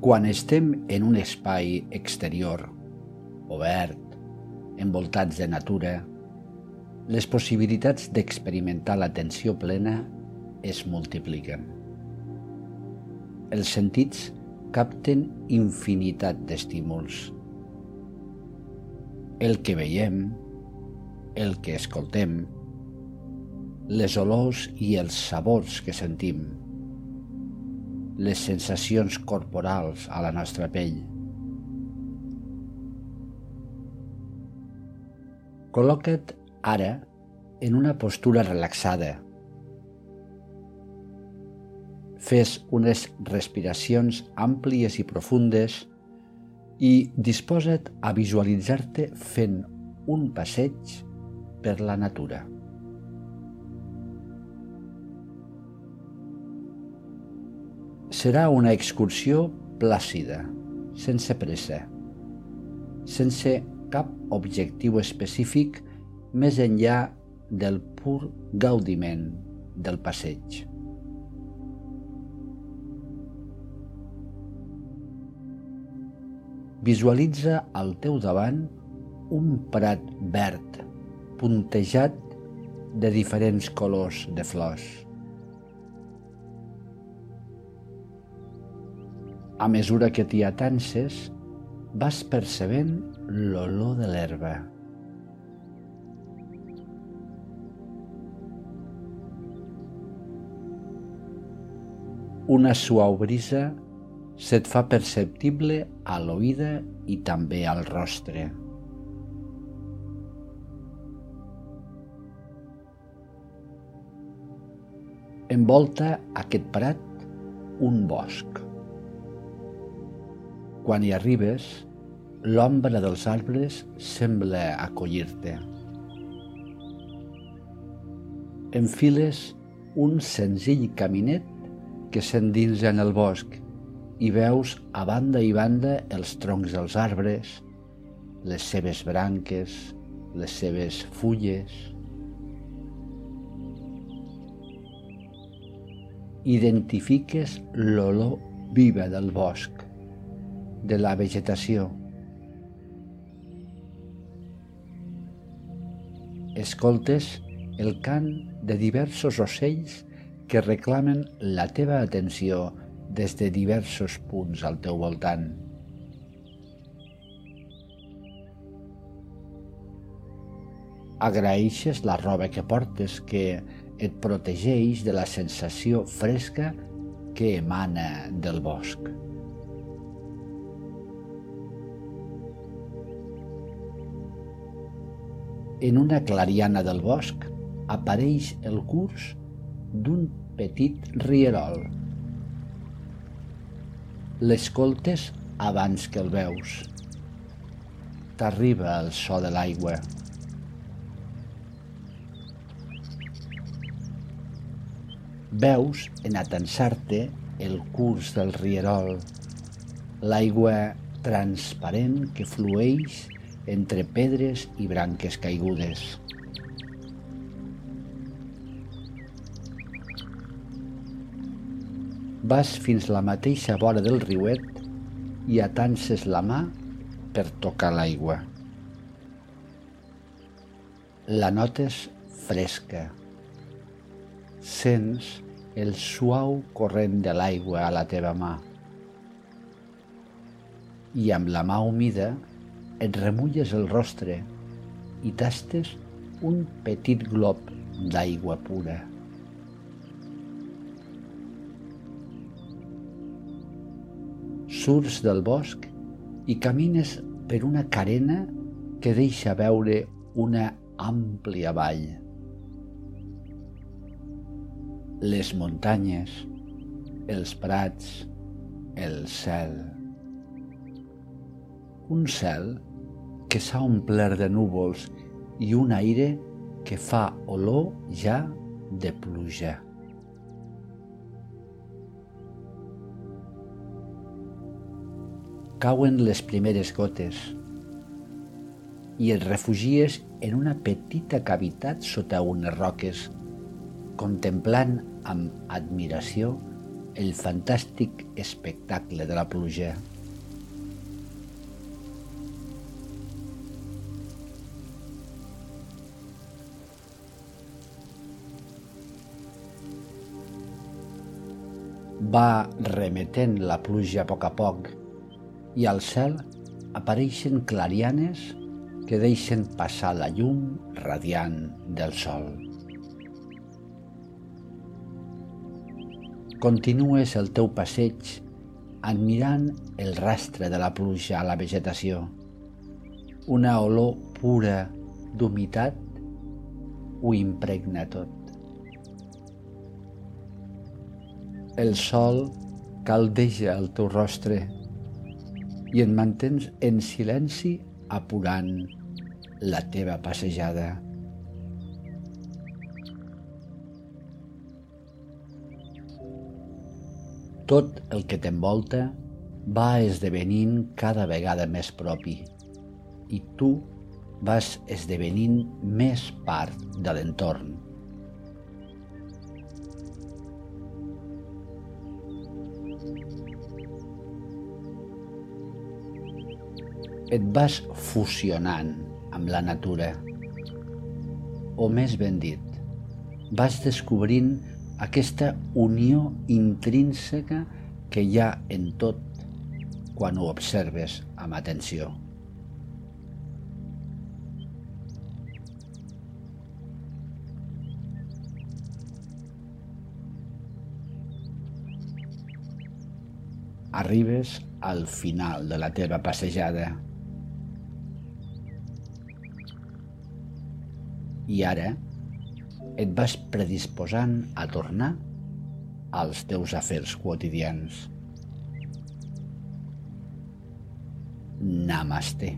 Quan estem en un espai exterior, obert, envoltats de natura, les possibilitats d'experimentar l'atenció plena es multipliquen. Els sentits capten infinitat d'estímuls. El que veiem, el que escoltem, les olors i els sabors que sentim, les sensacions corporals a la nostra pell. Col·loca't ara en una postura relaxada. Fes unes respiracions àmplies i profundes i disposa't a visualitzar-te fent un passeig per la natura. Serà una excursió plàcida, sense pressa, sense cap objectiu específic més enllà del pur gaudiment del passeig. Visualitza al teu davant un prat verd, puntejat de diferents colors de flors. A mesura que t'hi atances, vas percebent l'olor de l'herba. Una suau brisa se't fa perceptible a l'oïda i també al rostre. Envolta aquest prat un bosc. Quan hi arribes, l'ombra dels arbres sembla acollir-te. Enfiles un senzill caminet que s'endinsa en el bosc i veus a banda i banda els troncs dels arbres, les seves branques, les seves fulles. Identifiques l'olor viva del bosc de la vegetació. Escoltes el cant de diversos ocells que reclamen la teva atenció des de diversos punts al teu voltant. Agraeixes la roba que portes que et protegeix de la sensació fresca que emana del bosc. En una clariana del bosc apareix el curs d'un petit rierol. L'escoltes abans que el veus. T'arriba el so de l'aigua. Veus en atensar-te el curs del rierol, l'aigua transparent que flueix entre pedres i branques caigudes. Vas fins la mateixa vora del riuet i atances la mà per tocar l'aigua. La notes fresca. Sents el suau corrent de l'aigua a la teva mà. I amb la mà humida et remulles el rostre i tastes un petit glob d'aigua pura. Surts del bosc i camines per una carena que deixa veure una àmplia vall. Les muntanyes, els prats, el cel. Un cel que s'ha omplert de núvols i un aire que fa olor ja de pluja. Cauen les primeres gotes i et refugies en una petita cavitat sota unes roques, contemplant amb admiració el fantàstic espectacle de la pluja. Va remetent la pluja a poc a poc i al cel apareixen clarianes que deixen passar la llum radiant del sol. Continues el teu passeig admirant el rastre de la pluja a la vegetació. Una olor pura d'humitat ho impregna tot. El sol caldeja el teu rostre i et mantens en silenci apurant la teva passejada. Tot el que t'envolta va esdevenint cada vegada més propi i tu vas esdevenint més part de l'entorn. Et vas fusionant amb la natura. O més ben dit, vas descobrint aquesta unió intrínseca que hi ha en tot quan ho observes amb atenció. Arribes al final de la teva passejada i ara et vas predisposant a tornar als teus afers quotidians. Namaste.